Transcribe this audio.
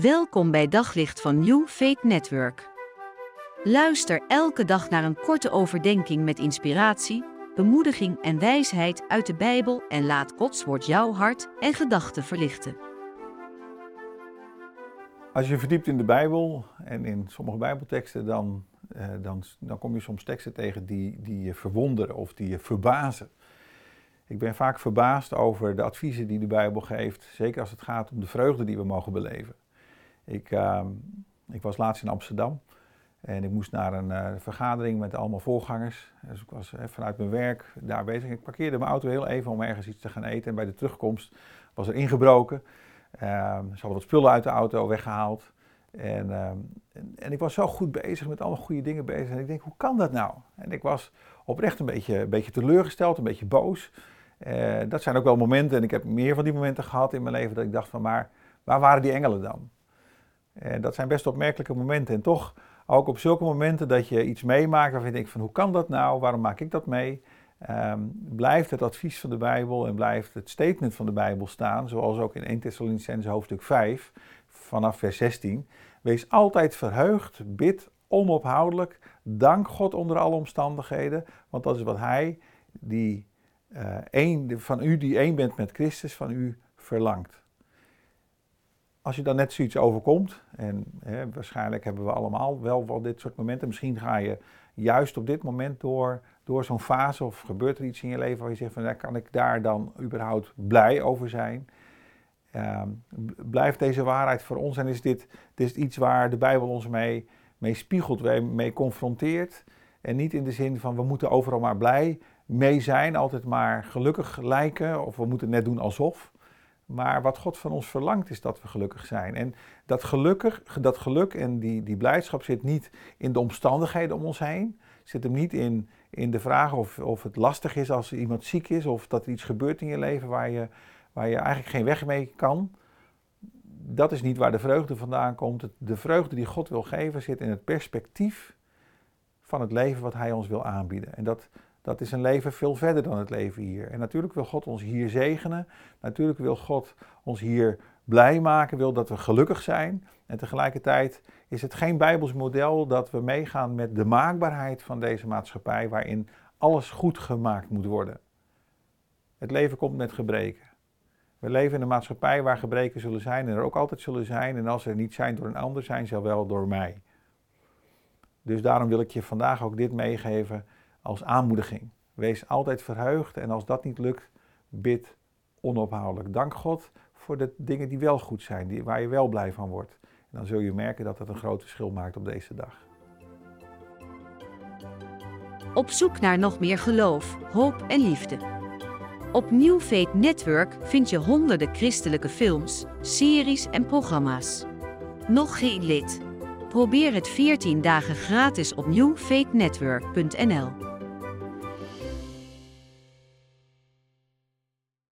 Welkom bij Daglicht van New Faith Network. Luister elke dag naar een korte overdenking met inspiratie, bemoediging en wijsheid uit de Bijbel en laat Gods woord jouw hart en gedachten verlichten. Als je verdiept in de Bijbel en in sommige Bijbelteksten, dan, eh, dan, dan kom je soms teksten tegen die, die je verwonderen of die je verbazen. Ik ben vaak verbaasd over de adviezen die de Bijbel geeft, zeker als het gaat om de vreugde die we mogen beleven. Ik, uh, ik was laatst in Amsterdam en ik moest naar een uh, vergadering met allemaal voorgangers. Dus ik was uh, vanuit mijn werk daar bezig. Ik parkeerde mijn auto heel even om ergens iets te gaan eten. En bij de terugkomst was er ingebroken. Ehm, ze hadden wat spullen uit de auto weggehaald. En, ehm, en, en, ik was zo goed bezig, met alle goede dingen bezig. En ik denk, hoe kan dat nou? En ik was oprecht een beetje, een beetje teleurgesteld, een beetje boos. Uh, dat zijn ook wel momenten, en ik heb meer van die momenten gehad in mijn leven, dat ik dacht van, maar waar waren die engelen dan? En dat zijn best opmerkelijke momenten. En toch, ook op zulke momenten dat je iets meemaakt waarvan je denkt van, hoe kan dat nou? Waarom maak ik dat mee? Um, blijft het advies van de Bijbel en blijft het statement van de Bijbel staan, zoals ook in 1 Thessalonicense hoofdstuk 5, vanaf vers 16. Wees altijd verheugd, bid onophoudelijk, dank God onder alle omstandigheden, want dat is wat Hij, die een, van u die één bent met Christus, van u verlangt. Als je dan net zoiets overkomt, en hè, waarschijnlijk hebben we allemaal wel wel dit soort momenten, misschien ga je juist op dit moment door, door zo'n fase of gebeurt er iets in je leven waar je zegt van, ja, kan ik daar dan überhaupt blij over zijn? Uh, blijft deze waarheid voor ons en is dit, dit is iets waar de Bijbel ons mee, mee spiegelt, mee confronteert? En niet in de zin van we moeten overal maar blij mee zijn, altijd maar gelukkig lijken of we moeten net doen alsof. Maar wat God van ons verlangt is dat we gelukkig zijn. En dat, gelukkig, dat geluk en die, die blijdschap zit niet in de omstandigheden om ons heen. Zit hem niet in, in de vraag of, of het lastig is als iemand ziek is of dat er iets gebeurt in je leven waar je, waar je eigenlijk geen weg mee kan. Dat is niet waar de vreugde vandaan komt. De vreugde die God wil geven zit in het perspectief van het leven wat Hij ons wil aanbieden. En dat, dat is een leven veel verder dan het leven hier. En natuurlijk wil God ons hier zegenen. Natuurlijk wil God ons hier blij maken, wil dat we gelukkig zijn. En tegelijkertijd is het geen Bijbels model dat we meegaan met de maakbaarheid van deze maatschappij, waarin alles goed gemaakt moet worden. Het leven komt met gebreken. We leven in een maatschappij waar gebreken zullen zijn en er ook altijd zullen zijn. En als ze er niet zijn door een ander, zijn ze wel door mij. Dus daarom wil ik je vandaag ook dit meegeven als aanmoediging. Wees altijd verheugd en als dat niet lukt, bid onophoudelijk. Dank God voor de dingen die wel goed zijn, die, waar je wel blij van wordt. Dan zul je merken dat het een groot verschil maakt op deze dag. Op zoek naar nog meer geloof, hoop en liefde. Op New Faith Network vind je honderden christelijke films, series en programma's. Nog geen lid? Probeer het 14 dagen gratis op newfaithnetwork.nl.